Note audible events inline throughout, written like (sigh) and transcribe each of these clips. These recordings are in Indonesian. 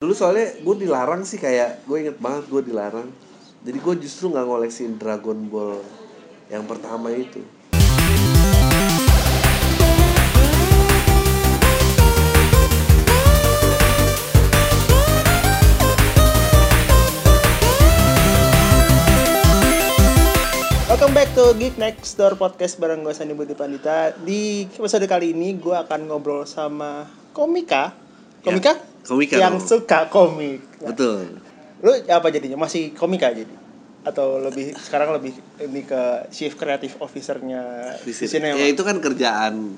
dulu soalnya gue dilarang sih kayak gue inget banget gue dilarang. Jadi gue justru nggak ngoleksiin Dragon Ball yang pertama itu. Welcome back to Geek Next Door Podcast bareng gue Sandi Budi Pandita. Di episode kali ini gue akan ngobrol sama komika. Komika? Komika Yang dong. suka komik Nah, betul Lu apa jadinya? Masih komika jadi? Atau lebih sekarang lebih ini ke Chief Creative Officer-nya Di sini. ya itu kan kerjaan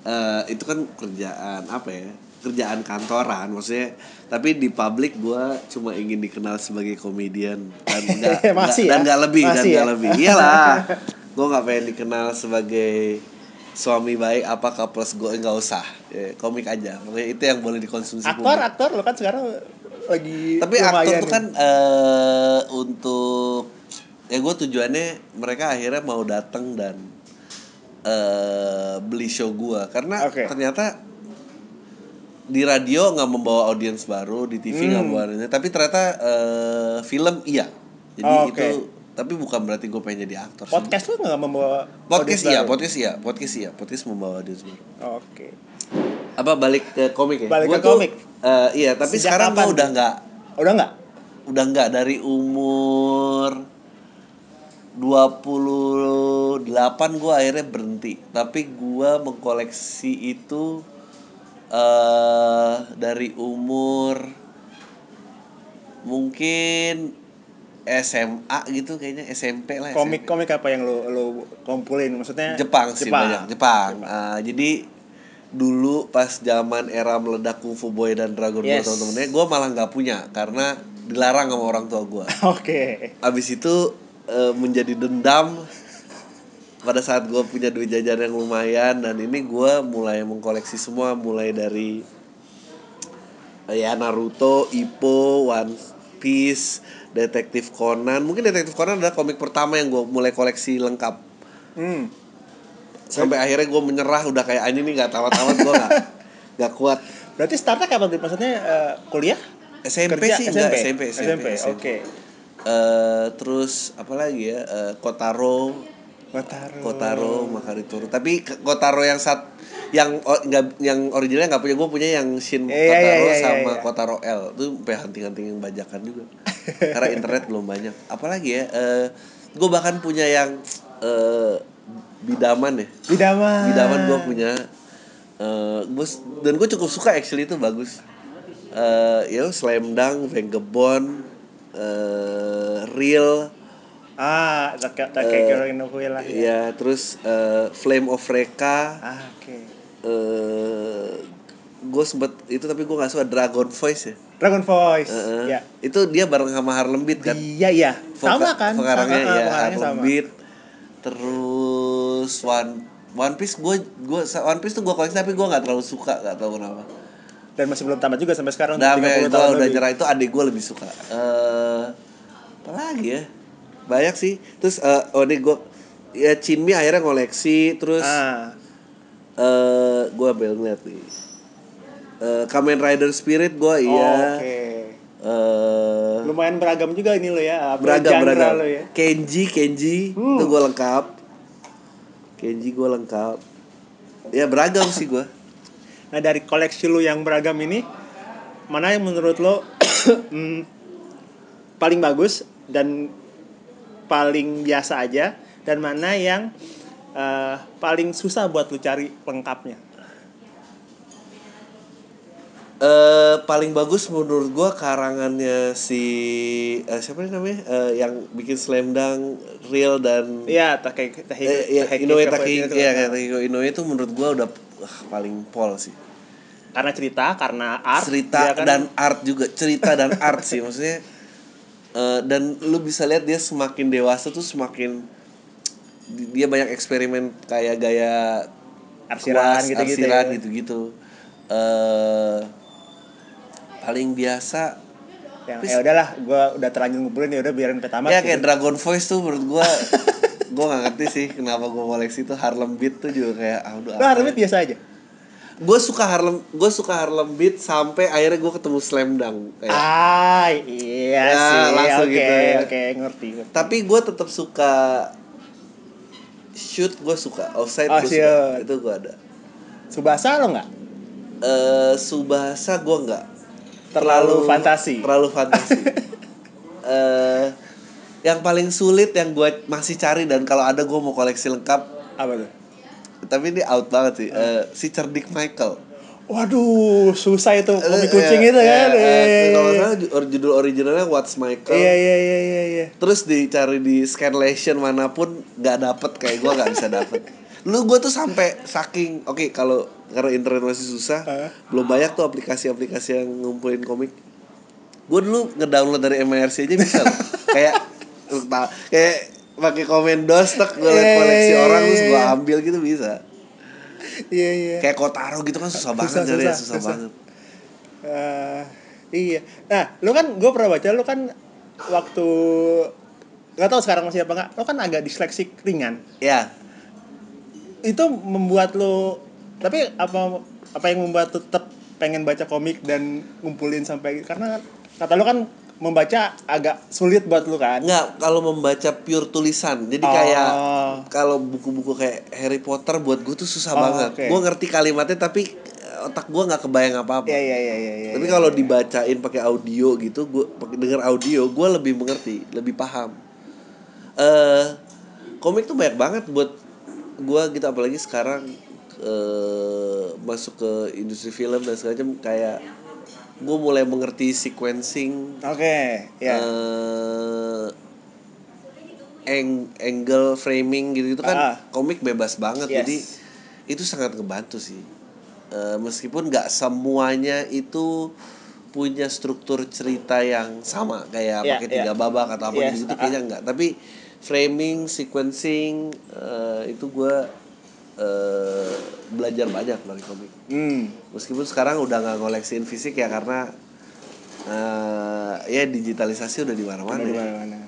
eh itu kan kerjaan apa ya kerjaan kantoran maksudnya tapi di publik gue cuma ingin dikenal sebagai komedian dan (laughs) nggak Masih nggak- dan ya? nggak lebih dan Masih nggak ya? lebih iyalah (laughs) gue nggak pengen dikenal sebagai suami baik apa couples gue nggak usah ya, komik aja Pokoknya itu yang boleh dikonsumsi Aktor, publik. aktor lo kan sekarang lagi tapi aktor tuh kan eh untuk ya gue tujuannya mereka akhirnya mau datang dan eh beli show gue karena Oke. ternyata di radio nggak membawa audiens baru di TV nggak Hmm. membawa tapi ternyata eh, film iya jadi Oh, oke. itu tapi bukan berarti gue pengen jadi aktor. Podcast lu nggak membawa podcast iya baru? podcast iya podcast iya podcast membawa audiens baru Oke apa balik ke komik ya Balik Gua ke tuh, komik. eh, iya tapi Sejak sekarang gue udah nggak Udah nggak? udah nggak dari umur 28 gue akhirnya berhenti tapi gue mengkoleksi itu eh dari umur mungkin SMA gitu kayaknya SMP lah. Komik-komik apa yang lu, lu kumpulin? Maksudnya Jepang sih banyak Jepang, Ah, jadi dulu pas zaman era meledak Kung Fu Boy dan Dragon Ball Yes. temen-temennya gue malah nggak punya karena dilarang sama orang tua gue (laughs) Oke abis itu eh, menjadi dendam pada saat gue punya duit jajan yang lumayan dan ini gue mulai mengkoleksi semua mulai dari ya Naruto, Ippo, One Piece, Detektif Conan. Mungkin Detektif Conan adalah komik pertama yang gue mulai koleksi lengkap. Hmm. Sampai akhirnya gue menyerah udah kayak anjing nih nggak tamat-tamat gue nggak (laughs) nggak kuat. Berarti startnya kapan tuh? Maksudnya eh, kuliah? SMP Kerja? sih enggak SMP SMP, Oke. Eh, terus apa lagi ya Eh, Kotaro Kotaro. Kotaro Makaritoro tapi Kotaro yang sat yang nggak yang originalnya nggak punya gue punya yang Shin Iya, iya, Kotaro iya, iya, sama iya. Kotaro L itu sampai hunting-huntingin bajakan juga (laughs) karena internet belum banyak apalagi ya eh gue bahkan punya yang eh bidaman ya Bidaman. bidaman gue punya eh gue dan gue cukup suka actually itu bagus eh ya Slam Dunk Vagabond eh Real Ah, tak tak Eh, kayak Inoue lah ya. ya terus eh, Flame of Reka Ah, oke. Eh gue sempet itu tapi gue nggak suka Dragon Voice ya Dragon Voice. Heeh. Ya. itu dia bareng sama Harlem Beat kan Iya, iya. Sama kan? Pengarangnya Sama, ya Harlem sama. Beat terus One One Piece gue gue One Piece tuh gue koleksi tapi gue nggak terlalu suka nggak tahu kenapa Dan masih belum tamat juga sampai sekarang Nah, 30 gue tahun udah lebih. nyerah itu adik gue lebih suka. Eh, apa lagi ya? Banyak sih. Terus eh oh ini gue ya Chinmi akhirnya ngoleksi terus Ah, eh gue ambil ngeliat nih. Eh Kamen Rider Spirit gue iya. Oke. Eh Lumayan beragam juga ini lo ya. beragam beragam. Lo ya. Kenji Kenji Hmm. itu gue lengkap. Kenji gue lengkap. Ya beragam sih gue. Nah dari koleksi lu yang beragam ini mana yang menurut lo (coughs) hmm, paling bagus dan paling biasa aja dan mana yang eh, paling susah buat lu cari lengkapnya? eh paling bagus menurut gua karangannya si eh, siapa nih namanya? Eh, yang bikin slam dunk real dan Iya, tak kayak tak eh, ya, Inoue ya kayak Takehiko Inoue itu menurut gua udah wah, paling pol sih. Karena cerita, karena art, cerita dia kan- dan art juga cerita dan art sih maksudnya eh, dan lu bisa lihat dia semakin dewasa tuh semakin dia banyak eksperimen kayak gaya Arsiran gitu-gitu arsiran ya. gitu-gitu eh paling biasa yang ya udahlah, gua udah terlanjur ngumpulin ya udah biarin tamat. ya gitu. kayak Dragon Voice tuh menurut gua (laughs) gua nggak ngerti sih kenapa gua koleksi tuh Harlem Beat tuh juga kayak ah udah Nah, Harlem ya. biasa aja. gue suka Harlem gue suka Harlem Beat sampai akhirnya gue ketemu Slam Dunk kayak Ah, iya Ya, sih. langsung Oke, gitu ya. oke, ngerti. ngerti. tapi gue tetap suka shoot gue suka. Offside Oh, gue suka. Itu gue ada. Subasa lo nggak? eh Subasa gue nggak. Terlalu fantasi. terlalu fantasi. (laughs) Eh yang paling sulit yang gue masih cari dan kalau ada gue mau koleksi lengkap. Apa tuh? tapi ini out banget sih. Eh, si cerdik Michael Waduh, susah itu kopi Eh, kucing eh, itu eh, kan. eh, Eh. kalau nggak salah ju- or- judul originalnya What's Michael Iya, iya, iya, iya, iya. terus dicari di scanlation mana pun nggak dapet kayak gue nggak bisa dapet lu gue tuh sampai saking oke kalau karena internet masih susah Heeh. belum banyak tuh aplikasi-aplikasi yang ngumpulin komik gue dulu ngedownload dari MRC aja bisa loh. (laughs) kayak kayak pakai komen dos tek gue liat Iya, koleksi iya, orang iya, terus gue iya. ambil gitu bisa Iya, iya. kayak Kotaro gitu kan susah, banget Susah, susah, susah, susah. banget Eh, iya. Nah, lu kan gue pernah baca lu kan waktu nggak tahu sekarang masih apa nggak, lu kan agak disleksik ringan. ya Itu membuat lu tapi apa apa yang membuat tetap pengen baca komik dan ngumpulin sampai karena kata lu kan membaca agak sulit buat lu kan. nggak kalau membaca pure tulisan jadi Oh. kayak kalau buku-buku kayak Harry Potter buat gue tuh susah Oh, banget oke. gue ngerti kalimatnya tapi eh, otak gue nggak kebayang apa-apa Iya, iya, iya, iya, iya. tapi iya, kalau iya. dibacain pakai audio gitu gue denger audio gue lebih mengerti lebih paham eh komik tuh banyak banget buat gue gitu apalagi sekarang eh masuk ke industri film dan segala macam kayak gue mulai mengerti sequencing Oke, ya. eh ang- angle framing gitu itu kan Ah. komik bebas banget Yes. jadi itu sangat ngebantu sih Eh, meskipun nggak semuanya itu punya struktur cerita yang sama kayak Iya, pakai iya. tiga babak atau apa Yes, gitu ah. kayaknya enggak tapi framing sequencing eh, itu gue eh, belajar banyak dari komik Hmm. meskipun sekarang udah nggak ngoleksiin fisik ya karena eh ya digitalisasi udah di mana-mana Di ya. mana-mana.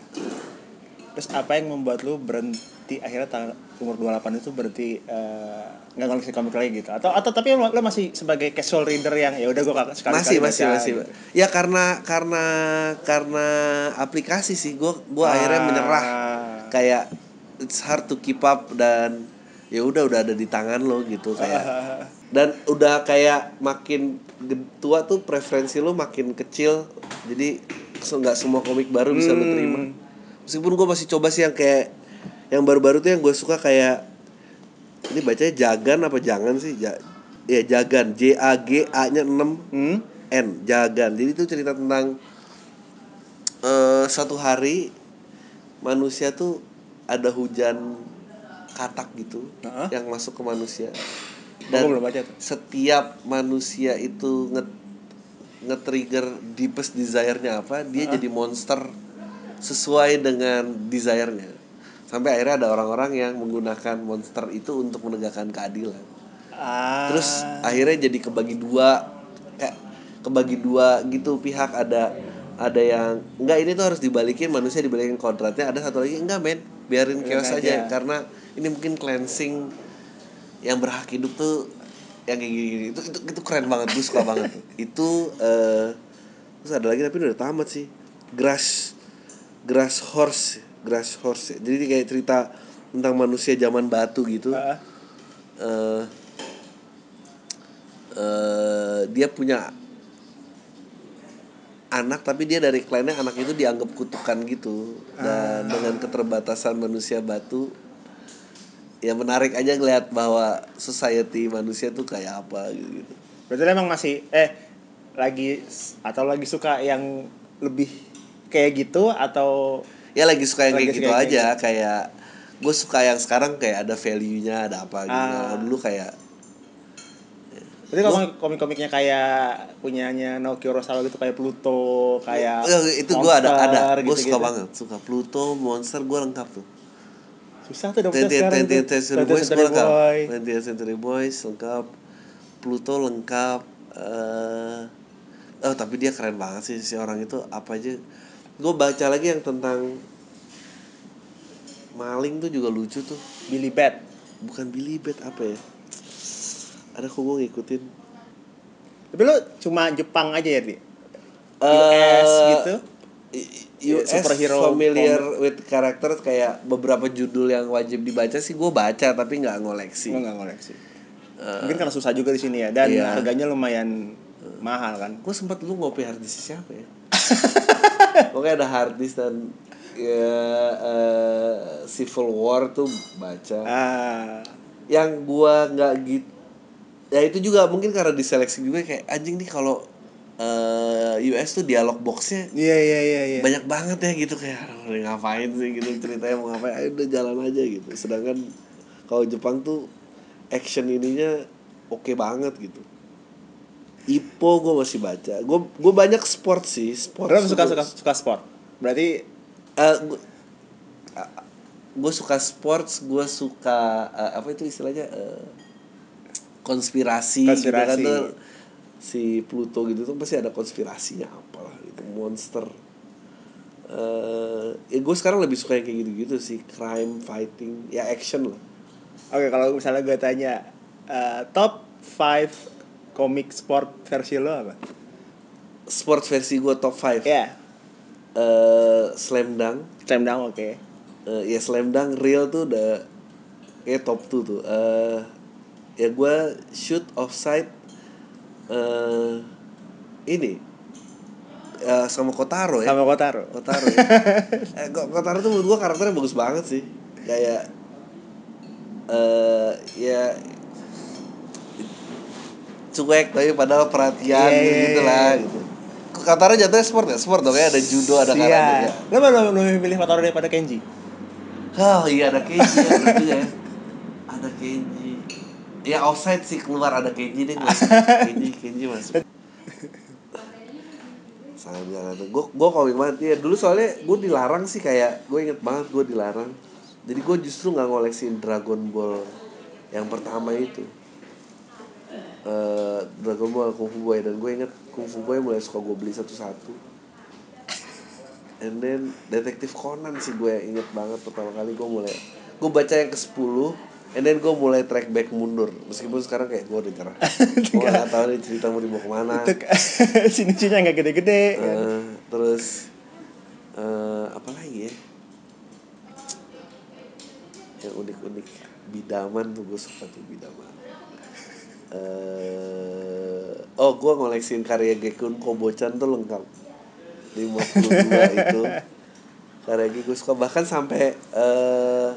Terus apa yang membuat lu berhenti akhirnya tang- umur 28 itu berhenti eh, nggak ngoleksi komik lagi gitu? Atau atau tapi lu, lu masih sebagai casual reader yang ya udah gua sekali masih masih masih ya karena karena karena aplikasi sih gue gue Ah. akhirnya menyerah kayak it's hard to keep up dan ya udah udah ada di tangan lo gitu kayak (laughs) dan udah kayak makin tua tuh preferensi lo makin kecil jadi nggak semua komik baru bisa lo terima. Meskipun gue masih coba sih yang kayak yang baru-baru tuh yang gue suka kayak ini bacanya jagan apa jangan sih? Ja, ya jagan J A G A nya 6 Hmm? N jagan. Jadi itu cerita tentang eh suatu hari manusia tuh ada hujan katak gitu Heeh. yang masuk ke manusia Dan belum baca tuh. setiap manusia itu nge nge-trigger deepest desire-nya apa dia jadi monster sesuai dengan desire-nya sampai akhirnya ada orang-orang yang menggunakan monster itu untuk menegakkan keadilan Ah. terus akhirnya jadi kebagi dua kayak kebagi dua gitu pihak ada ada yang enggak ini tuh harus dibalikin manusia dibalikin kodratnya ada satu lagi enggak men biarin Biarin chaos aja. aja karena ini mungkin cleansing yang berhak hidup tuh yang kayak gini, itu, itu itu keren banget gue suka banget (laughs) itu eh terus ada lagi tapi udah tamat sih. Grass grass horse grass horse. Jadi kayak cerita tentang manusia zaman batu gitu. Ah. eh eh, dia punya anak tapi dia dari kliennya anak itu dianggap kutukan gitu. Dan dengan keterbatasan manusia batu ya menarik aja ngeliat bahwa society manusia tuh kayak apa gitu, gitu. Berarti emang masih eh lagi atau lagi suka yang lebih kayak gitu atau ya lagi suka yang kayak Lagi gitu suka yang aja kayak gue suka yang sekarang kayak ada value nya ada apa gitu Ah. Dulu kayak Berarti kalau komik-komiknya kayak punyanya Naoki Urasawa gitu kayak Pluto, kayak Ya, itu gue ada ada gue gitu-gitu. suka banget suka Pluto monster gue lengkap tuh Susah tuh 20th sekarang tuh. 20th Century 20th Boys lengkap Boy. 20th Century Boys lengkap Pluto lengkap eh oh tapi dia keren banget sih si orang itu apa aja gue baca lagi yang tentang maling tuh juga lucu tuh Billy Bat. bukan Billy Bat apa ya ada kok gue ngikutin Tapi lu cuma Jepang aja ya, Di? Eh, US gitu? US superhero familiar with character kayak beberapa judul yang wajib dibaca sih gue baca tapi nggak ngoleksi nggak ngoleksi. Mungkin karena susah juga di sini ya dan Iya. harganya lumayan mahal kan. gue sempat lu ngopi harddisk siapa ya (laughs) pokoknya ada harddisk dan ya eh, Civil War tuh baca Ah, yang gua nggak gitu ya itu juga mungkin karena diseleksi juga kayak anjing nih kalau eh, US tuh dialog boxnya iya iya iya iya. banyak banget ya gitu kayak "Aduh, ngapain sih? gitu ceritanya mau ngapain ayo udah jalan aja gitu. Sedangkan kalau Jepang tuh action ininya oke banget gitu. Ipo gue masih baca. Gue gue banyak sport sih sport Lu suka suka suka sport. Berarti gue suka sports gue suka eh, apa itu istilahnya? Eh, konspirasi, gitu kan Konspirasi. tuh si Pluto gitu tuh pasti ada konspirasinya apalah gitu monster. Eh ya gue sekarang lebih suka yang kayak gitu-gitu sih crime fighting ya action lah. Oke, kalau misalnya gue tanya eh, top 5 komik sport versi lo apa? sports versi gue top 5 Ya, eh slam dunk. Slam Dunk oke. Eh, ya slam dunk real tuh udah kayak top 2 tuh. Eh ya gue shoot offside eh ini eh, sama Kotaro ya Sama Kotaro. Kotaro ya. (laughs) eh, Ko- Kotaro tuh menurut gue karakternya bagus banget sih kayak eh ya cuek tapi padahal perhatian Iya, iya, gitu iya. lah gitu Kotaro jatuhnya sport ya sport dong ya ada judo ada karate ya Iya. Lo mau lebih pilih Kotaro daripada Kenji? Oh iya ada Kenji ya (laughs) Ada Kenji Ya offside sih keluar ada Kenji deh (laughs) masuk Kenji Kenji masuk. Sangat jangan Gue gue komik banget. Ya Dulu soalnya gue dilarang sih kayak Gue inget banget gue dilarang. Jadi gue justru gak ngoleksiin Dragon Ball Yang pertama itu. Eh Dragon Ball Kung Fu Boy. Dan gue inget Kung Fu Boy mulai suka gue beli satu-satu. And then Detektif Conan sih gue inget banget pertama kali gue mulai. Gue baca yang ke 10 And then gue mulai track back mundur. Meskipun sekarang kayak gue udah nyerah. Gue gak tau nih cerita mau dibawa ke mana. Itu (laughs) sini-sini nggak gede-gede. kan? Eh, Terus eh Apa lagi ya? Yang unik-unik. Bidaman tuh gue suka tuh Bidaman. Eh Oh gue ngoleksiin karya Gekun Kobocan tuh lengkap. 52 itu. (laughs) Karya gue suka. Bahkan sampai eh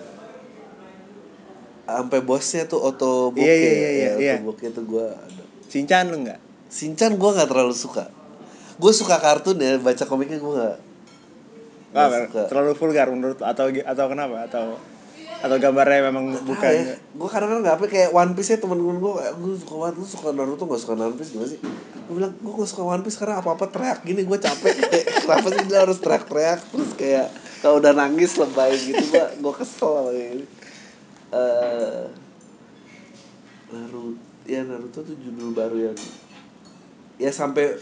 sampai bosnya tuh Otoboke Iya, iya, iya, ya, iya. Otoboke tuh gue ada. Shinchan lo nggak? Shinchan gue nggak terlalu suka. Gue suka kartun ya baca komiknya gue nggak. Terlalu vulgar menurut atau atau kenapa? Atau atau gambarnya memang bukan ya. gue kadang-kadang nggak apa kayak One Piece ya temen-temen gue gue suka banget lu suka Naruto gak suka One Piece? Gimana sih? Gue bilang gue gak suka One Piece karena apa apa teriak gini gue capek. (laughs) Kayak kenapa sih dia harus teriak-teriak? Terus kayak kalau udah nangis lebay gitu gue gue kesel. sama kayak Eh, Naruto ya Naruto tuh judul baru yang ya sampai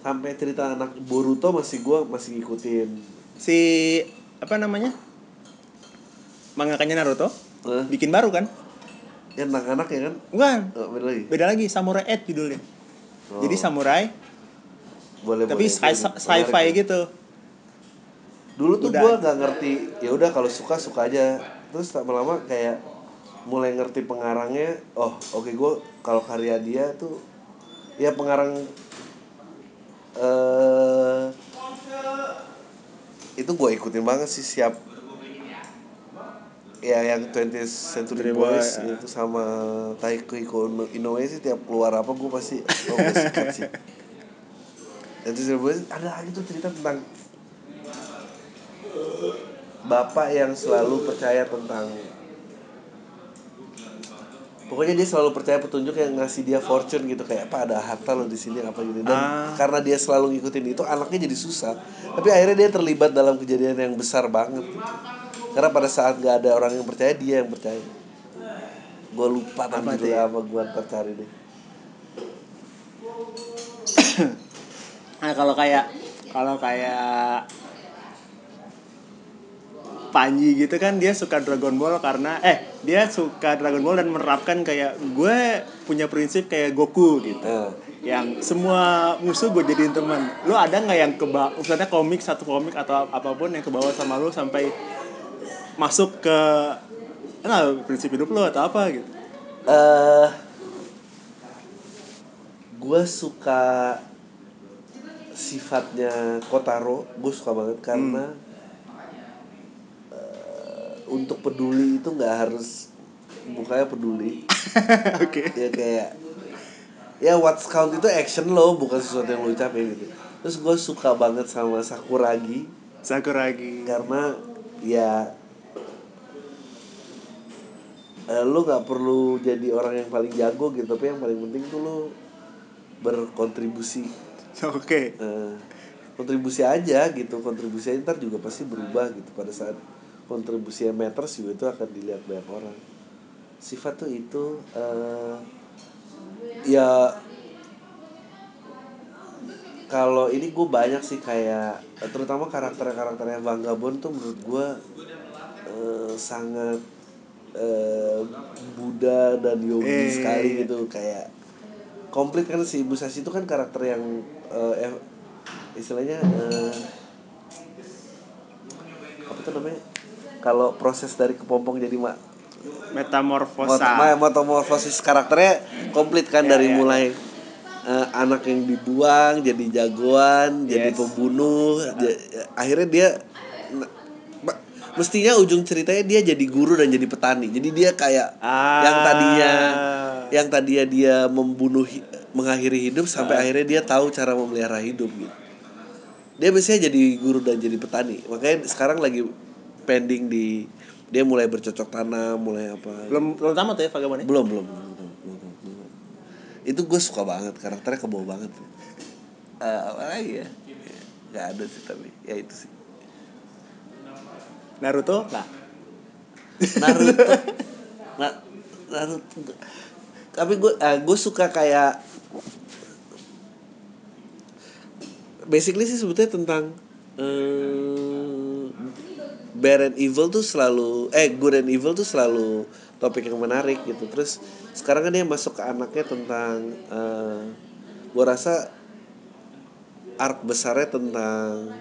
sampai cerita anak Boruto masih gue masih ngikutin si apa namanya? Mangakanya Naruto bikin baru kan? yang anak-anak ya kan Bukan. oh, beda lagi Beda lagi Samurai Ed judulnya. Oh. Jadi samurai boleh tapi boleh. sci- sci-fi ya. gitu. dulu tuh gue nggak ngerti ya udah kalau suka suka aja terus lama-lama kayak mulai ngerti pengarangnya oh oke gue kalau karya dia tuh ya pengarang eh itu gue ikutin banget sih siap ya yang 20th Century Boys Boy, ya. itu sama Taiko Inoue sih tiap keluar apa gue pasti oh, gue sikat sih 20th Century Boys ada lagi tuh cerita tentang bapak yang selalu percaya tentang pokoknya dia selalu percaya petunjuk yang ngasih dia fortune gitu kayak apa ada harta lo di sini apa gitu dan Ah. karena dia selalu ngikutin itu anaknya jadi susah tapi akhirnya dia terlibat dalam kejadian yang besar banget gitu. karena pada saat gak ada orang yang percaya dia yang percaya gue lupa Apa tuh ya? apa gue ntar cari deh (coughs) Nah, kalau kayak kalau kayak Panji gitu kan dia suka Dragon Ball karena eh dia suka Dragon Ball dan menerapkan kayak gue punya prinsip kayak Goku gitu. Eh. Yang semua musuh gue jadiin teman. Lu ada nggak yang keba misalnya komik satu komik atau apa pun yang kebawa sama lu sampai masuk ke nah, prinsip hidup lu atau apa gitu. eh gue suka sifatnya Kotaro gue suka banget karena eh, untuk peduli itu nggak harus mukanya peduli (laughs) Oke. ya kayak ya what's count itu action lo bukan sesuatu yang lo ucapin gitu terus gue suka banget sama Sakuragi Sakuragi. karena ya eh, lu nggak perlu jadi orang yang paling jago gitu tapi yang paling penting tuh lu berkontribusi Oke. Eh, kontribusi aja gitu kontribusi aja ntar juga pasti berubah gitu pada saat kontribusi yang matters juga itu akan dilihat banyak orang. Sifat tuh itu eh, ya kalau ini gue banyak sih kayak terutama karakter-karakternya Vagabond tuh menurut gue eh, sangat eh, Buddha dan yogi Eh, sekali gitu. Kayak komplit kan si Musashi itu kan karakter yang eh, ev- istilahnya eh, apa tuh namanya kalau proses dari kepompong jadi mak Metamorfosa. metamorfosis karakternya komplit kan Ya, dari ya, mulai eh, anak yang dibuang jadi jagoan jadi Yes. pembunuh ja- akhirnya dia mestinya ujung ceritanya dia jadi guru dan jadi petani jadi dia kayak Ah. yang tadinya yang tadinya dia membunuh hi- mengakhiri hidup sampai Ah. akhirnya dia tahu cara memelihara hidup gitu dia biasanya jadi guru dan jadi petani makanya sekarang lagi pending di dia mulai bercocok tanam mulai apa. Belum belum tamat ya ya? belum belum, belum, belum, belum, belum. itu gue suka banget karakternya kebawa banget. Eh, apa lagi ya? Nggak ada sih tapi ya itu sih. Naruto? Lah Naruto. (laughs) Na, Naruto tapi gue eh, gue suka kayak basically sih sebetulnya tentang eh, bad and evil tuh selalu eh good and evil tuh selalu topik yang menarik gitu. Terus sekarang kan dia masuk ke anaknya tentang eh, gue rasa arc besarnya tentang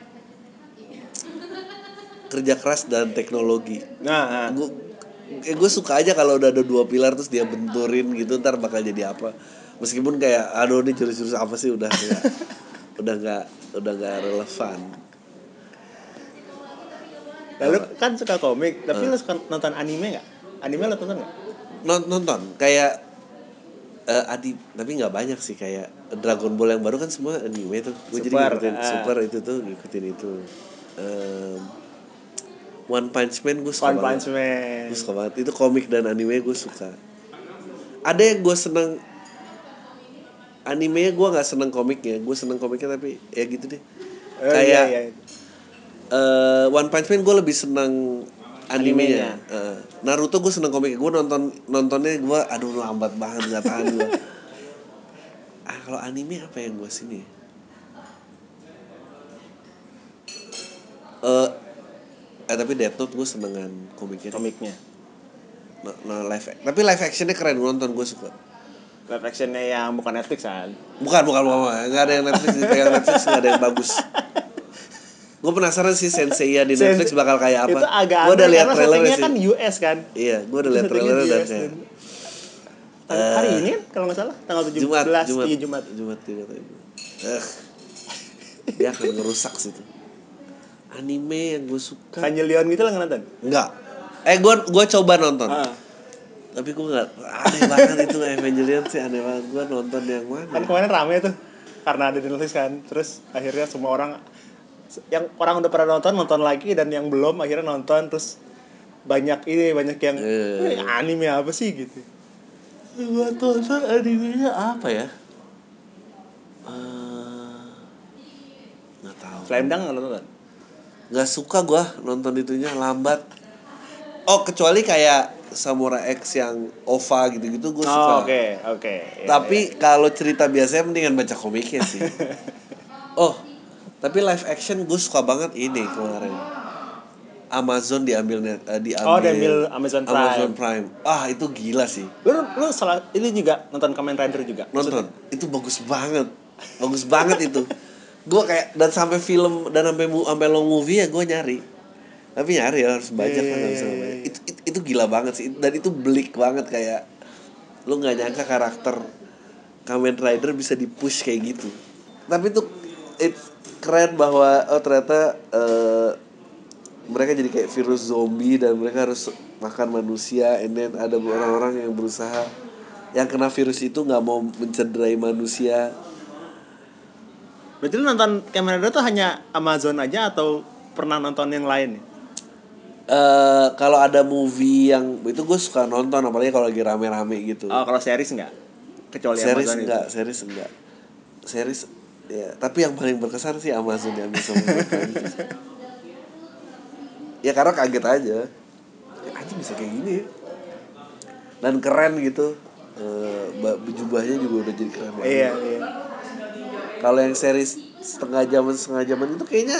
kerja keras dan teknologi. Nah, nah. gue eh, gue suka aja kalau udah ada dua pilar terus dia benturin gitu ntar bakal jadi apa. Meskipun kayak aduh ini jurus-jurus apa sih? Udah nggak (laughs) udah nggak udah nggak relevan lalu kan suka komik tapi lu suka nonton anime nggak? Anime lo tonton nggak? Non- nonton. Kayak eh, adi tapi nggak banyak sih kayak Dragon Ball yang baru kan semua anime tuh. Gue jadi ngikutin ah. super itu tuh ngikutin itu. Em, One Punch Man gue suka One banget. Punch Man. Gue suka banget. Itu komik dan anime gue suka. Ada yang gue seneng animenya gue nggak seneng komiknya. Gue seneng komiknya tapi ya gitu deh. Oh, kayak iya, iya. Eh, One Punch Man gue lebih seneng animenya, Animenya. Eh, Naruto gue seneng komiknya. Gue nonton nontonnya gue aduh lambat banget gak tahan gue ah kalau anime apa yang gue sini? Ya? eh tapi Death Note gue senengan komiknya. Komiknya. Nah, nah, live tapi live actionnya keren gue nonton gue suka. Live actionnya yang bukan Netflix kan? Bukan bukan bukan nggak ada yang Netflix dipegang Netflix nggak ada yang bagus (laughs) gue penasaran sih Sensei di Netflix bakal kayak apa. itu agak gue udah lihat settingnya sih. kan US kan? Iya gue udah lihat trailernya dan kayak dan- hari, ini kan kalau nggak salah? Tanggal 17 Jumat Jumat. iya Jumat. Jumat Jumat. Eh dia akan ngerusak situ anime yang gue suka. Evangelion gitu lah nggak nonton? Enggak eh gue gue coba nonton. Ah. tapi gue nggak aneh banget itu Evangelion sih aneh banget. Gue nonton yang kan mana kemarin rame tuh karena ada di Netflix kan. Terus akhirnya semua orang yang orang udah pernah nonton nonton lagi dan yang belum akhirnya nonton terus banyak ini banyak yang Eh. "Eh, anime apa sih? gitu. Gue tonton animenya apa ya? Eh, nggak tahu. Slam Dunk nonton? Nggak suka gue nonton itunya lambat. Oh kecuali kayak Samurai X yang OVA gitu-gitu gue suka. oh, oke oke. Iya, tapi kalau cerita biasanya mendingan baca komiknya sih. (laughs) Oh tapi live action gue suka banget ini kemarin Amazon diambil net, eh, diambil Oh, diambil Amazon Prime. Amazon Prime. Ah, itu gila sih. Lu lu salah ini juga nonton Kamen Rider juga. Nonton. Itu bagus banget. Bagus banget itu. Gue kayak dan sampai film dan sampai sampai long movie ya gue nyari. Tapi nyari ya harus baca kan nggak bisa Iya. baca. Itu, itu itu gila banget sih dan itu bleak banget kayak lu nggak nyangka karakter Kamen Rider bisa dipush kayak gitu. Tapi itu it, keren bahwa oh ternyata eh, mereka jadi kayak virus zombie dan mereka harus makan manusia and then ada orang-orang yang berusaha yang kena virus itu nggak mau mencederai manusia Berarti lu nonton Kamen Rider tuh hanya Amazon aja atau pernah nonton yang lain? eh kalau ada movie yang itu gue suka nonton apalagi kalau lagi rame-rame gitu Oh, kalau series enggak? Kecuali series Amazon enggak itu. series enggak series ya tapi yang paling berkesan sih Amazon yang bisa ya karena kaget aja. Ya, anjing bisa kayak gini ya. Dan keren gitu. Eh, ba- jubahnya juga udah jadi keren banget Iya, iya. kalau yang series setengah jam setengah jaman itu kayaknya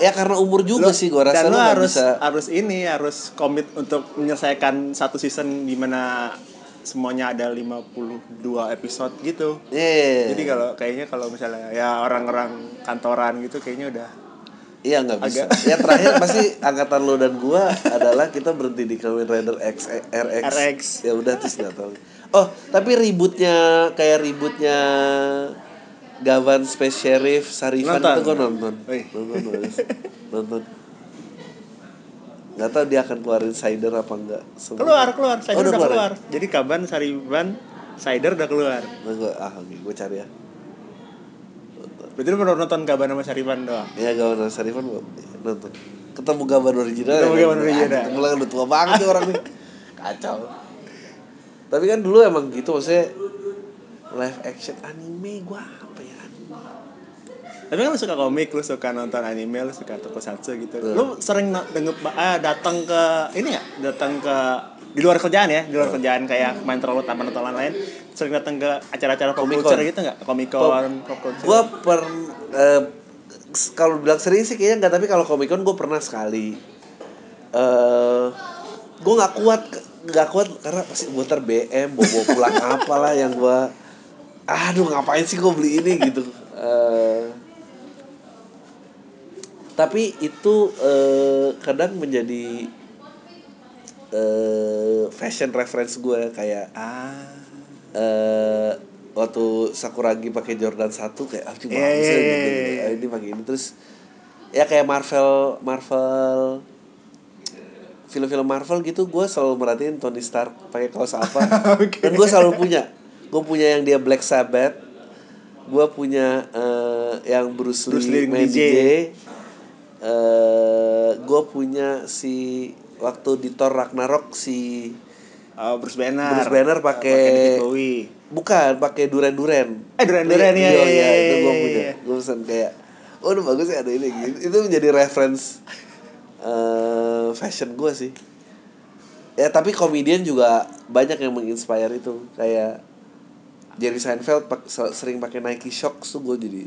ya karena umur juga Lu- sih gua rasa dan lu nggak harus bisa. harus ini harus komit untuk menyelesaikan satu season di mana semuanya ada 52 episode gitu. Iya. Jadi kalau kayaknya kalau misalnya ya orang-orang kantoran gitu kayaknya udah Iya nggak bisa. Agak- Ya terakhir pasti angkatan lo dan gua adalah kita berhenti di Kamen Rider X eh, RX. RX. Ya udah terus nggak tahu. Oh tapi ributnya kayak ributnya Gavan Space Sheriff Sarifan Nonton? itu gua nonton. Nonton (laughs) nonton. nonton. Gak tau dia akan keluarin cider apa enggak. Semua. keluar keluar Oh, Cider udah udah keluar keluar. Jadi Kaban Sariban Cider udah keluar. Nah, gua, ah oke gue cari ya. Berarti lu baru nonton Kaban sama Sariban doang. Ya Gavan Sarifan gua nonton. Ketemu Gavan original. Ketemu ya, Gavan kan? original. Ketemu lagi udah tua banget nih orang nih. (laughs) Kacau. Tapi kan dulu emang gitu maksudnya live action anime gua apa ya. Tapi kan lu suka komik, lu suka nonton anime, lu suka tokusatsu gitu. Hmm. Lu sering denger ah, datang ke ini nggak? Datang ke di luar kerjaan ya, di luar Hmm. kerjaan kayak main terlalu tanpa nonton lain, sering datang ke acara-acara pop culture gitu nggak? Comic Con, pop culture. Gua per s- kalau bilang sering sih kayaknya enggak tapi kalau Comic Con gua pernah sekali. Eh gua nggak kuat nggak kuat karena pasti gua ter BM bawa, bawa pulang (laughs) apalah yang gua aduh ngapain sih gua beli ini gitu. Eh tapi itu eh, kadang menjadi eh fashion reference gue kayak ah. eh waktu Sakuragi pakai Jordan 1 kayak ah ini Iya, bagus iya, ya, iya, gitu, iya, gitu. iya. Ah, ini pakai ini terus ya kayak Marvel Marvel film-film Marvel gitu gue selalu merhatiin Tony Stark pakai kaos apa (laughs) Oke. dan gue selalu punya gue punya yang dia Black Sabbath gue punya eh, yang Bruce Lee, Bruce Lee main DJ. DJ, eh gue punya si waktu di Thor Ragnarok si Oh, Bruce Banner. Bruce Banner pakai-. Bukan, pakai duren-duren. Eh, duren-duren, iya, Iya, iya, itu gue iya, punya. iya. Gue pesen kayak, oh udah bagus ya ada ini gitu. Itu menjadi reference eh fashion gue sih. Ya tapi komedian juga banyak yang menginspire itu. Kayak Jerry Seinfeld pak- se- sering pakai Nike Shox tuh gue jadi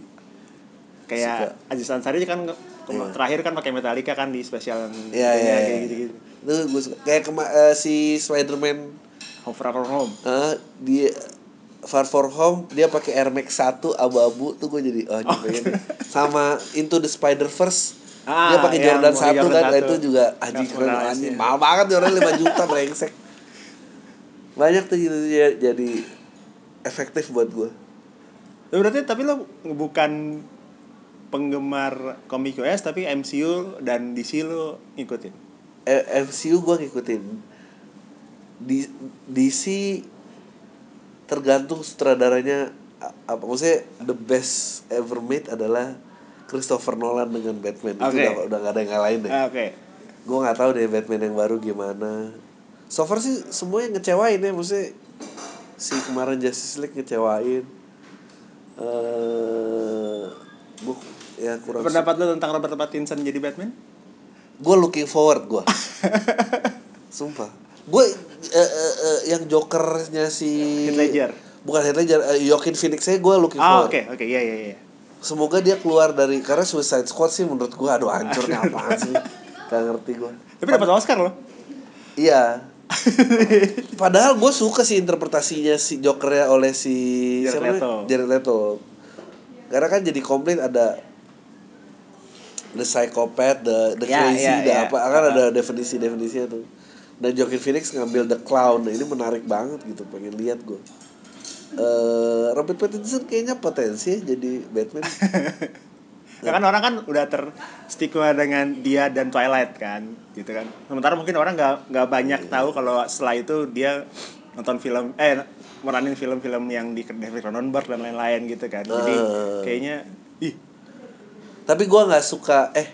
Kayak Aziz Ansari kan Iya. terakhir kan pakai Metallica kan di spesial Iya, iya, kayak iya. gitu-gitu. itu gue suka. Kayak kema- eh, si Spider-Man Home Far From Home. eh, dia Far For Home dia pakai Air Max 1 abu-abu tuh gue jadi oh, oh pengen sama Into the Spider Verse Ah, dia pakai Jordan pakai 1 Jordan kan satu. itu juga anjing keren anjing ya. mahal banget tuh orang 5 juta brengsek banyak tuh gitu ya, jadi efektif buat gue berarti tapi lo bukan penggemar komik US tapi MCU dan DC lo ngikutin. Eh, MCU gue ngikutin di DC tergantung sutradaranya apa maksudnya the best ever made adalah Christopher Nolan dengan Batman itu Oke. udah udah gak ada yang ngalahin deh Ah, Oke. gue nggak tahu deh Batman yang baru gimana so far sih semuanya ngecewain ya maksudnya si kemarin Justice League ngecewain eh gue ya kurang Pendapat lo tentang Robert Pattinson jadi Batman? gue looking forward gue (laughs) sumpah gue eh, eh, eh, yang jokernya si Heath Ledger. bukan Heath Ledger eh, Joaquin Phoenix saya gue looking Ah, forward oke, oke, iya iya iya. semoga dia keluar dari karena Suicide Squad sih menurut gua aduh hancur nih apaan sih gak ngerti gua Tapi dapat Oscar loh. iya (laughs) padahal gue suka sih interpretasinya si Jokernya oleh si Jared siapa? Leto. Jared Leto karena kan jadi komplit ada the psychopath, the the Ya, crazy, ya, the ya. apa kan ada definisi definisinya tuh. Dan Joaquin Phoenix ngambil the clown, nah, ini menarik banget gitu, pengen lihat gue. Eh Robert Pattinson kayaknya potensi ya jadi Batman. (laughs) Ya kan orang kan udah terstigma dengan dia dan Twilight kan, gitu kan. Sementara mungkin orang nggak nggak banyak Iya. tahu kalau setelah itu dia nonton film eh meranin film-film yang di David Cronenberg dan lain-lain gitu kan. Jadi Eh. kayaknya ih Tapi gue nggak suka eh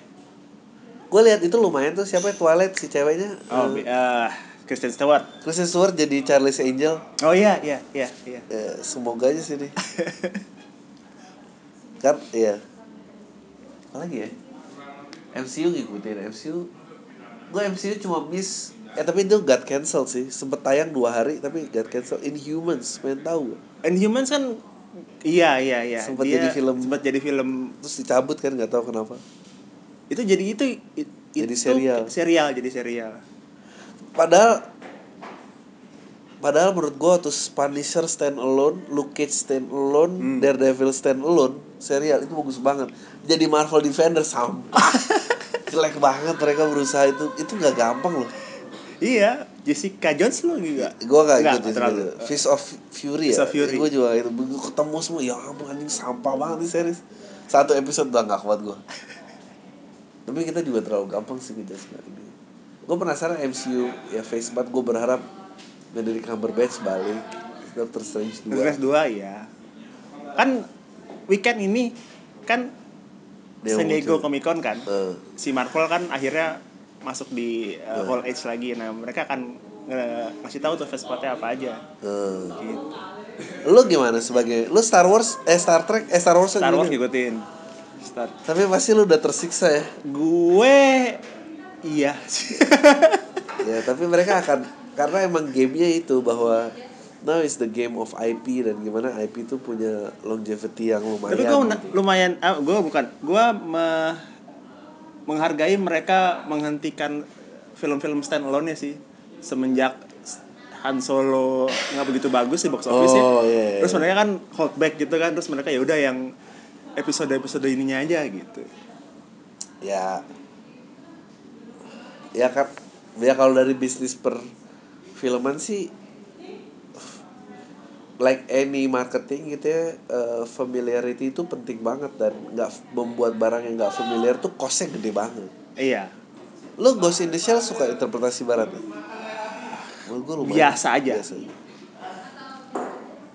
gue lihat itu lumayan tuh siapa ya, Twilight si ceweknya oh eh, Kristen Stewart. Kristen Stewart jadi Charlie's Angel. Oh iya iya iya iya. ya, semoga aja sih nih kan iya. Apa lagi ya? MCU ngikutin MCU gue MCU cuma miss. Eh tapi itu got cancel sih. Sempet tayang dua hari tapi got cancel Inhumans pengen tahu? Inhumans kan iya iya iya. Sempet Dia jadi film. Sempat jadi film terus dicabut kan nggak tahu kenapa itu jadi itu it- Jadi itu serial. serial jadi serial padahal padahal menurut gue tuh Punisher stand alone Luke Cage stand alone Hmm. Daredevil stand alone serial itu bagus banget jadi Marvel Defender sampah (laughs) jelek banget mereka berusaha itu itu nggak gampang loh iya Jessica Jones lo juga gue gak Nggak, ikut nggak itu terlalu. Fist of Fury Fist ya. of Fury. gue juga itu gue ketemu semua. Ya ampun anjing sampah banget nih series. Satu episode udah gak kuat gue (laughs) tapi kita juga terlalu gampang sih ngejudge ini gue penasaran MCU ya face banget. Gue berharap Benedict Cumberbatch balik. Doctor Strange 2 Doctor Strange 2 ya kan weekend ini kan Dia San Diego. Comic Con kan? Eh, si Marvel kan akhirnya masuk di uh, Hmm. Hall H lagi nah mereka akan nge- ngasih tahu tuh face spotnya apa aja eh. gitu. lu gimana sebagai lu Star Wars eh Star Trek eh Star Wars Star Wars ngikutin? ngikutin Star tapi pasti lu udah tersiksa ya gue iya (laughs) ya tapi mereka akan karena emang gamenya itu bahwa now is the game of IP dan gimana IP itu punya longevity yang lumayan tapi gue lumayan ah, gue bukan gue me- menghargai mereka menghentikan film-film standalone nya sih. Semenjak Han Solo nggak begitu bagus di box office ya Oh, iya, iya. terus mereka kan hold back gitu kan. Terus mereka ya udah yang episode episode ininya aja gitu. Ya. Ya kan ya kalau dari bisnis per filman sih like any marketing gitu ya eh, familiarity itu penting banget dan nggak membuat barang yang nggak familiar tuh costnya gede banget iya lo Ghost in the Shell suka interpretasi barat ya? Lumayan. Biasa aja. aja.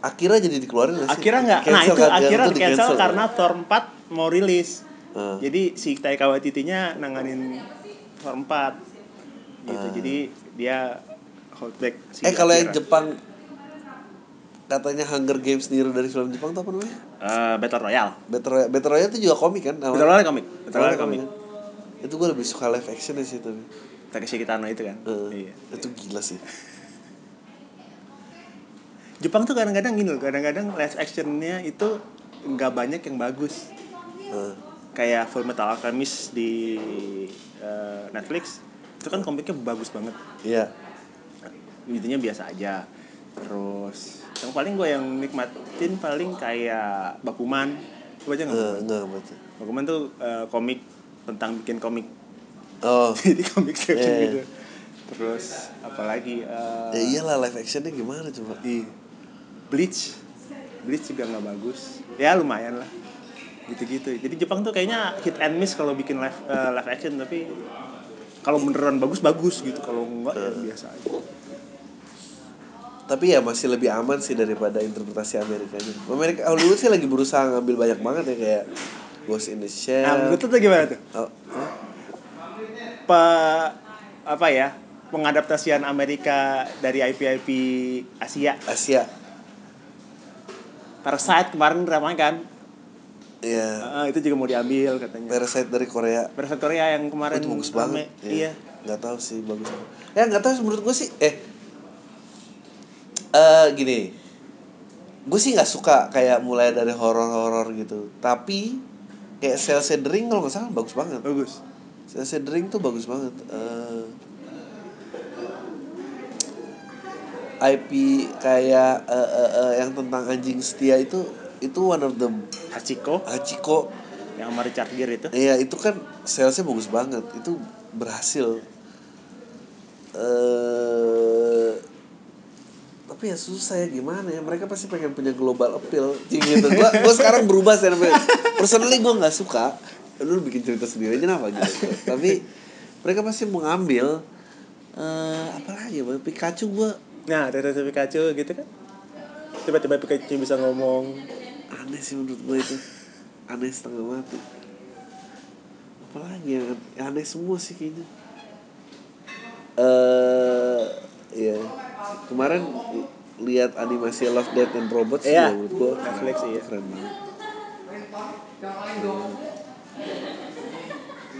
Akira jadi dikeluarin gak sih? akhirnya nggak nah itu kan? akhirnya di cancel di-cancel. karena Thor 4 mau rilis Ah. jadi si Taika Waititi-nya nanganin Thor 4 gitu Ah. jadi dia hold back si Eh kalau yang. Jepang katanya Hunger Games niru dari film Jepang tuh apa namanya? Eh, Battle Royale Battle Royale, Battle Royale itu juga komik kan? Battle Royale komik Battle Royale Komik kan? Itu gue lebih suka live action sih tapi. Takeshi Kitano itu kan Eh, iya Itu gila sih. (laughs) Jepang tuh kadang-kadang gini loh kadang-kadang live actionnya itu nggak banyak yang bagus Eh, kayak Full Metal Alchemist di eh, Netflix itu kan komiknya bagus banget Iya. intinya biasa aja terus yang paling gue yang nikmatin paling kayak Bakuman. Lu baca nggak? Enggak baca. Bakuman tuh eh, komik tentang bikin komik. Oh. (laughs) jadi komik section Iya, iya. gitu. Terus apalagi eh, Ya iyalah live actionnya gimana coba? di Bleach. Bleach juga nggak bagus. Ya lumayan lah. Gitu-gitu. Jadi Jepang tuh kayaknya hit and miss kalau bikin live eh, live action tapi kalau beneran bagus bagus gitu. Kalau enggak ya biasa aja Tapi ya masih lebih aman sih daripada interpretasi Amerikanya. Amerika Hollywood sih lagi berusaha ngambil banyak banget ya kayak Ghost in the Shell. nah menurut tuh gimana tuh Oh, pe, apa ya pengadaptasian Amerika dari IP-IP Asia Asia. Parasite kemarin ramai kan Iya. Eh, itu juga mau diambil katanya Parasite dari Korea. Parasite Korea yang Oh, kemarin itu bagus rame. banget. iya Nggak tahu sih bagus. Ya nggak tahu sih, menurut gue sih eh eh gini. gue sih nggak suka kayak mulai dari horor-horor gitu. Tapi kayak Cell Shadering kalau nggak salah bagus banget. Bagus. Cell Shadering tuh bagus banget. Eh, IP kayak eh, eh, eh, yang tentang anjing setia itu itu one of the Hachiko? Hachiko. Yang sama Richard Gere itu? Iya itu kan salesnya bagus banget. Itu berhasil. eh tapi ya susah ya gimana ya? Mereka pasti pengen punya global appeal. Gitu. Gua gua sekarang berubah sih personally gua nggak suka. Lu bikin cerita sendiri aja apa gitu? Tapi mereka pasti mau ngambil eh apa lagi ya Pikachu gua. Nah dari Pikachu gitu kan? Tiba-tiba Pikachu bisa ngomong. Aneh sih menurut gue itu. Aneh setengah mati. Apalagi yang yang aneh semua sih kayaknya. Eh ya kemarin li- lihat animasi Love Death and Robots Iya, ya menurut gue Netflix, iya. keren banget.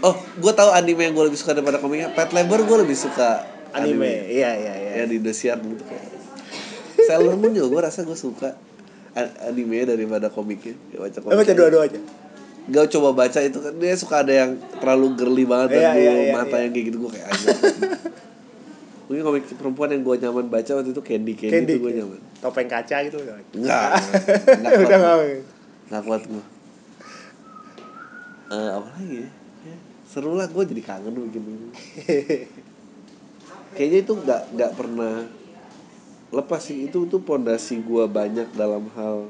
Oh gue tahu anime yang gue lebih suka daripada komiknya. Pet Labor gue lebih suka anime. iya iya iya. Yang di Indosiar gitu kayak. Sailor Moon juga gue rasa gue suka anime daripada komiknya. Ya baca Eh, baca dua-dua aja? Gak coba baca itu kan dia suka ada yang terlalu girly banget Iya, dan iya, gua iya, mata iya. yang kayak gitu gue kayak (laughs) aja. Mungkin komik perempuan yang gue nyaman baca waktu itu Candy Candy, Candy itu gue nyaman. topeng kaca gitu kan Enggak, (laughs) enggak udah nggak Enggak kuat gue. Eh apa lagi ya? Ya, Seru lah gue jadi kangen bikin ini. (laughs) Kayaknya itu nggak nggak pernah lepas sih itu tuh pondasi gue banyak dalam hal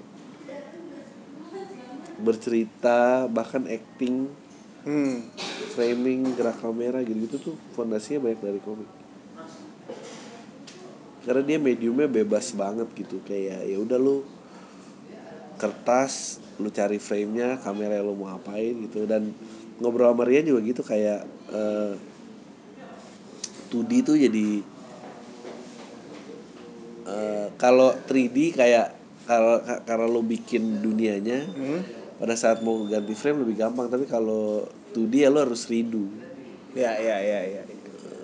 bercerita bahkan acting hmm. framing gerak kamera gitu gitu tuh fondasinya banyak dari komik karena dia mediumnya bebas banget gitu. Kayak ya udah lu kertas lu cari framenya kamera lu mau apain gitu. Dan ngobrol sama Rian juga gitu kayak eh 2D tuh jadi eh, kalau 3D kayak kalau kalau lu bikin dunianya Hmm. pada saat mau ganti frame lebih gampang. Tapi kalau 2D ya lo harus redo. Ya ya ya ya.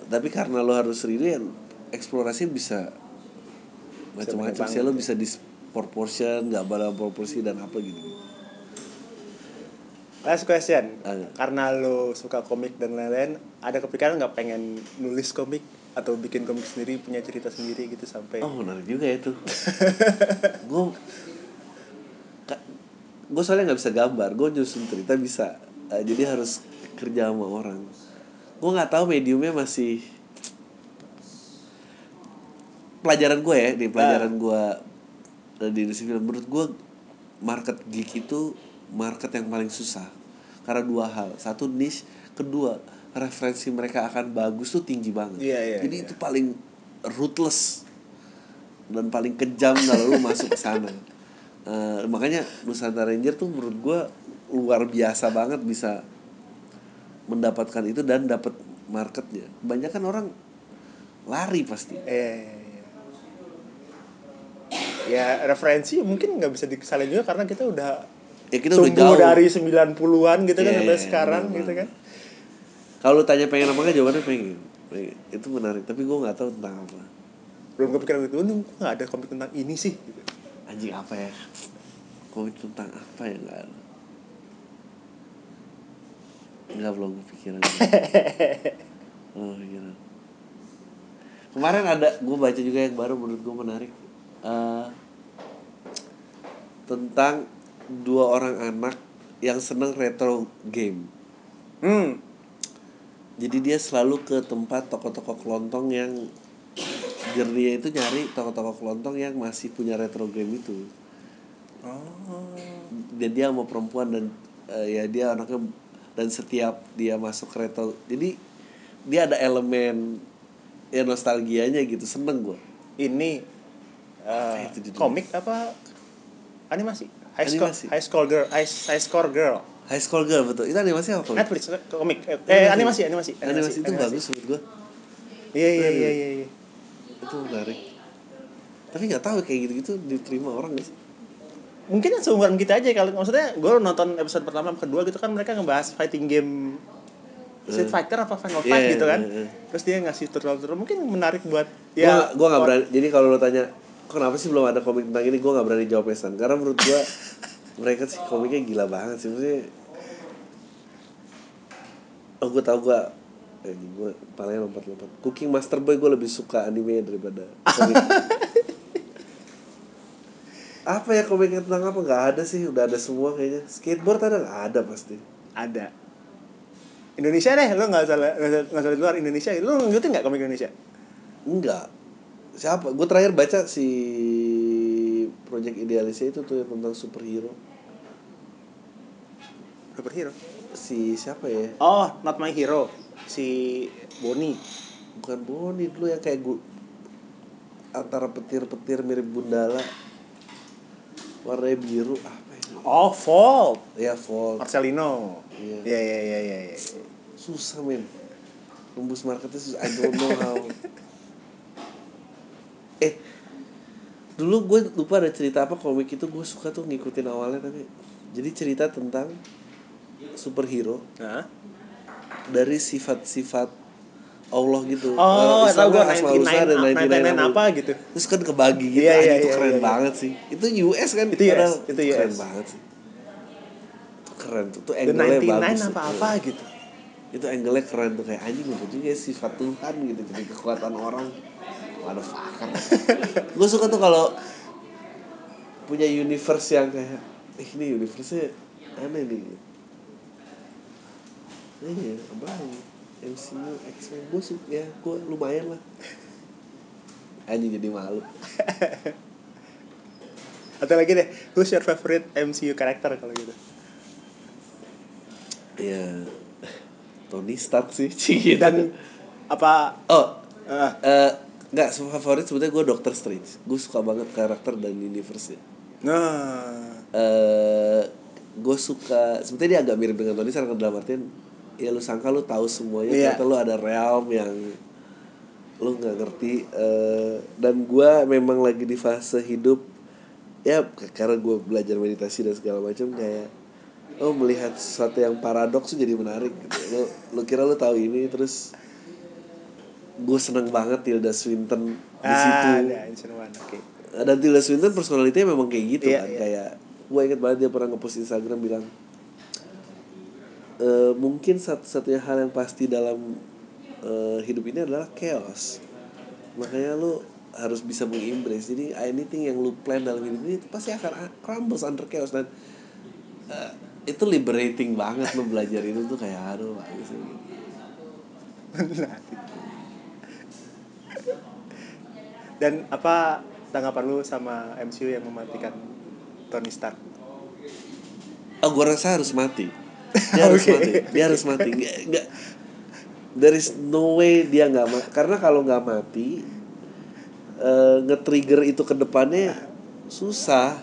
Tapi karena lo harus redo ya eksplorasi bisa macam-macam sih. Lo bisa disproportion nggak dalam proporsi dan apa gitu. Last question. Ada. karena lo suka komik dan lain-lain ada kepikiran nggak pengen nulis komik atau bikin komik sendiri punya cerita sendiri gitu sampai? Oh menarik juga ya tuh (laughs) gue gue soalnya nggak bisa gambar gue nyusun cerita bisa. Eh, jadi harus kerja sama orang. Gue nggak tahu mediumnya masih pelajaran gue ya di pelajaran gue di industri film menurut gue market geek itu market yang paling susah. Karena dua hal. Satu niche. Kedua referensi mereka akan bagus tuh tinggi banget. Iya, iya, jadi iya. itu paling ruthless dan paling kejam kalau lu masuk ke sana. Eh, makanya Nusantara Ranger tuh menurut gue luar biasa banget bisa mendapatkan itu dan dapat marketnya. Kebanyakan orang lari pasti. Eh ya referensi mungkin nggak bisa disalin juga karena kita udah ya kita udah jauh. dari 90-an gitu kan Iya, sampai iya, sekarang benar, gitu kan. Kalau lu tanya pengen apa enggak jawabannya pengen. Pengen. itu menarik tapi gue nggak tahu tentang apa. Belum kepikiran "Oh, kok nggak ada komik tentang ini sih? Gitu. anjing apa ya? Komik tentang apa ya nggak ada. Nggak belum kepikiran. (laughs) Oh pikiran kemarin ada gue baca juga yang baru menurut gue menarik Eh, tentang dua orang anak yang seneng retro game. Hmm. Jadi dia selalu ke tempat toko-toko kelontong yang jernia itu nyari toko-toko kelontong yang masih punya retro game itu. Oh. Dan dia sama perempuan dan eh, ya dia anaknya dan setiap dia masuk retro jadi dia ada elemen ya nostalgianya gitu seneng gue ini eh, judulnya. komik apa animasi? High score Animasi. high score girl high, high score girl. High School Girl betul. Itu animasi apa komik? Netflix komik. Eh, eh animasi animasi. Animasi, itu bagus menurut gue iya iya iya iya iya. itu menarik. Tapi nggak tahu kayak gitu gitu diterima orang gak sih? Mungkin yang seumuran kita aja kalau maksudnya gue nonton episode pertama kedua gitu kan mereka ngebahas fighting game Street Hmm. Fighter apa Final Iya, Fight gitu kan. iya, iya. terus dia ngasih tutorial tutorial mungkin menarik buat ya. gue nggak berani. Jadi kalau lo tanya kenapa sih belum ada komik tentang ini? Gue nggak berani jawab San. Karena menurut gue mereka sih komiknya gila banget sih. Maksudnya oh gue tau gue eh, gue palanya lompat-lompat. Cooking Master Boy gue lebih suka anime daripada komik. (laughs) Apa ya komiknya tentang apa? Nggak ada sih udah ada semua kayaknya. Skateboard ada nggak? Ada pasti. Ada. Indonesia deh lo nggak salah nggak usah di luar Indonesia. Lo ngikutin nggak komik Indonesia? Enggak siapa? Gue terakhir baca si Project Idealisnya itu tuh tentang superhero. Superhero? Si siapa ya? Oh not my hero. Si Boni bukan Boni dulu yang kayak gue antara petir-petir mirip Gundala. Warnanya biru apa ini oh Volt ya Volt Marcelino. Iya. iya iya iya iya iya. susah men. Tembus marketnya susah. I don't know how (laughs) eh dulu gue lupa ada cerita apa komik itu gue suka tuh ngikutin awalnya tapi jadi cerita tentang superhero Nah. dari sifat-sifat Allah gitu. Oh, Eh, tau gue Asmaul Husna dan 99 99 apa, gitu. Terus kan kebagi gitu, anjing, iya, itu iya, keren iya. banget sih. Itu US kan? Itu US, padahal itu Keren US. banget sih. Itu keren tuh, tuh The angle-nya 99 bagus. apa-apa gitu. Itu angle-nya keren tuh kayak anjing gitu juga ya, sifat Tuhan gitu jadi kekuatan orang. Waduh fucker. gue suka tuh kalau punya universe yang kayak eh, ini universe-nya aneh nih. Iya, apa? MCU, X-Men, gue suka ya, gue lumayan lah. Anjing jadi malu. Atau lagi deh, who's your favorite MCU karakter kalau gitu? Ya, Tony Stark sih. (laughs) Dan apa oh, ah, eh nggak favorit sebetulnya gue Doctor Strange. Gue suka banget karakter dan universe-nya. nah eh gue suka sebetulnya dia agak mirip dengan Tony Stark dalam artian ya lu sangka lu tahu semuanya Iya. ternyata lu ada realm yang lu nggak ngerti eh, dan gue memang lagi di fase hidup ya karena gue belajar meditasi dan segala macam kayak oh melihat sesuatu yang paradoks tuh jadi menarik gitu. lu lu kira lu tahu ini terus gue seneng banget Tilda Swinton di situ. ah, ada Ancient One, oke. dan Tilda Swinton personalitinya memang kayak gitu Iya, kan iya. kayak gue inget banget dia pernah ngepost Instagram bilang e, mungkin satu-satunya hal yang pasti dalam eh, hidup ini adalah chaos. Makanya lu harus bisa mengembrace jadi anything yang lu plan dalam hidup ini itu pasti akan crumbles under chaos dan eh, itu liberating banget lu belajar itu tuh kayak aduh bagus (laughs) gitu. Dan apa tanggapan lu sama MCU yang mematikan Tony Stark? Oh, gue rasa harus mati. Dia (laughs) harus Oke. mati. Dia harus mati. Nggak, nggak. There is no way dia nggak mati. Karena kalau nggak mati, eh, nge-trigger itu ke depannya susah.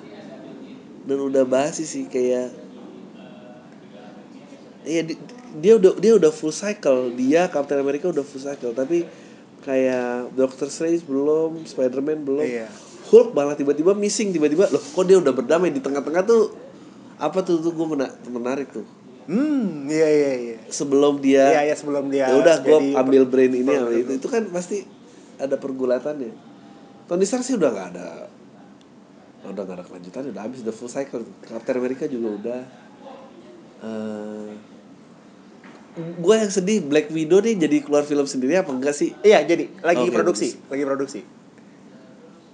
Dan udah basi sih kayak Iya di- dia udah dia udah full cycle. Dia Captain America udah full cycle, tapi kayak Doctor Strange belum, Spider-Man belum. Iya. Hulk malah tiba-tiba missing tiba-tiba loh kok dia udah berdamai di tengah-tengah tuh apa tuh tuh gue menarik tuh Hmm, iya iya iya. sebelum dia Iya iya sebelum dia ya udah gue ambil brain ini per- itu itu kan pasti ada pergulatannya Tony Stark sih udah nggak ada udah nggak ada kelanjutan udah habis udah full cycle Captain America juga udah eh gue yang sedih Black Widow nih jadi keluar film sendiri apa enggak sih Iya, jadi lagi Oke, produksi, lagi produksi.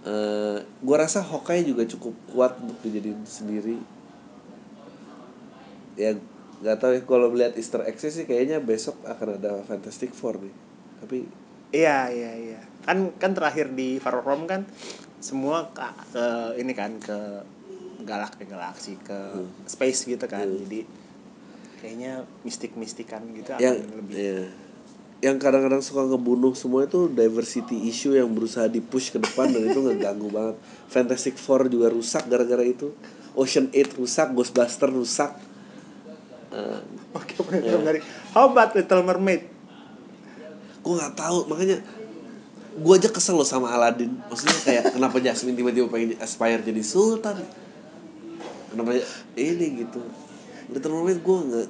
eh gue rasa Hawkeye juga cukup kuat untuk dijadiin sendiri ya nggak tahu ya kalau melihat Easter egg sih kayaknya besok akan ada Fantastic Four nih tapi Iya, iya, iya. Kan kan terakhir di Far From kan semua ke, ke ini kan ke galak ke galaksi ke Hmm. space gitu kan. Hmm. Jadi kayaknya mistik-mistikan gitu akan yang lebih ya, yang kadang-kadang suka ngebunuh semua itu diversity issue yang berusaha dipush ke depan dan itu ngeganggu banget. Fantastic Four juga rusak gara-gara itu. Ocean 8 rusak Ghostbuster rusak. Eh, Oke, benar dari How about Little Mermaid? gue nggak tahu makanya gue aja kesel loh sama Aladdin. Maksudnya kayak (laughs) kenapa Jasmine tiba-tiba pengen aspire jadi sultan? Kenapa ini gitu Little Mermaid gue nggak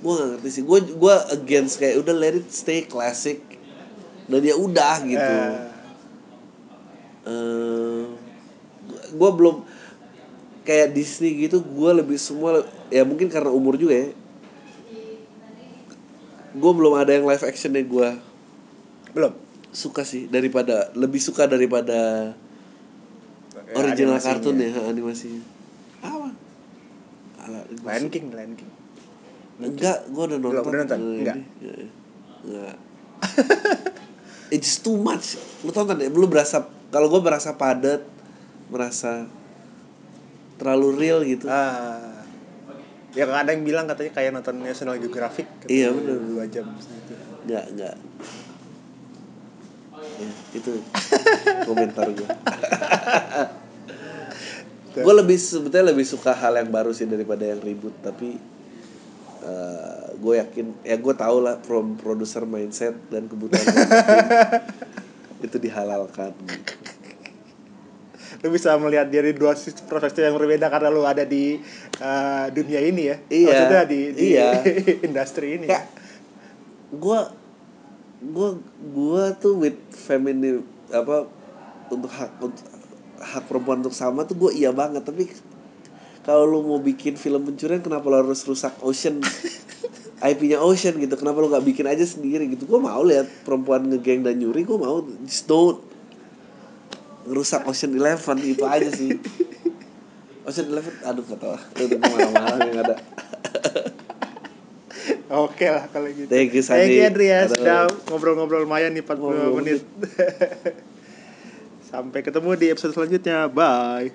gue nggak ngerti sih. Gue gue against kayak udah let it stay classic. Dan ya udah gitu. Eh, Eh, gue belum kayak Disney gitu gue lebih semua ya mungkin karena umur juga ya. Gue belum ada yang live action deh gue belum. Suka sih daripada lebih suka daripada Ya, original animasinya. kartun ya ha, animasi apa Alah, gua Lion King Lion King enggak gue udah nonton udah nonton? Enggak. Eh, enggak (laughs) it's too much lu tonton deh lu berasa kalau gue berasa padat merasa terlalu real gitu ah ya ada yang bilang katanya kayak nonton National Geographic katanya Iya, bener. dua jam gitu. Enggak, enggak. Ya, itu komentar gue. (laughs) gue lebih sebetulnya lebih suka hal yang baru sih daripada yang ribut tapi gue yakin ya gue tau lah from producer mindset dan kebutuhan itu dihalalkan. Lu bisa melihat dari dua sisi perspektif yang berbeda karena lu ada di eh, dunia ini ya? Iya, maksudnya di, di iya. (laughs) industri ini kayak gue gue gue tuh with feminine apa untuk hak untuk hak perempuan untuk sama tuh gue iya banget. Tapi kalau lu mau bikin film pencurian kenapa lu harus rusak Ocean? (laughs) IP-nya Ocean gitu. Kenapa lu nggak bikin aja sendiri gitu? Gue mau lihat perempuan ngegeng dan nyuri gue mau. Just don't. Ngerusak Ocean Eleven itu aja sih. (laughs) Ocean Eleven aduh gak tau lah. Itu ke mana-mana yang ada. (laughs) Oke lah kalau gitu. Thank you, Sandi. thank you Aduh. sudah ngobrol-ngobrol lumayan nih 40 Ngobrol menit sampai ketemu di episode selanjutnya. Bye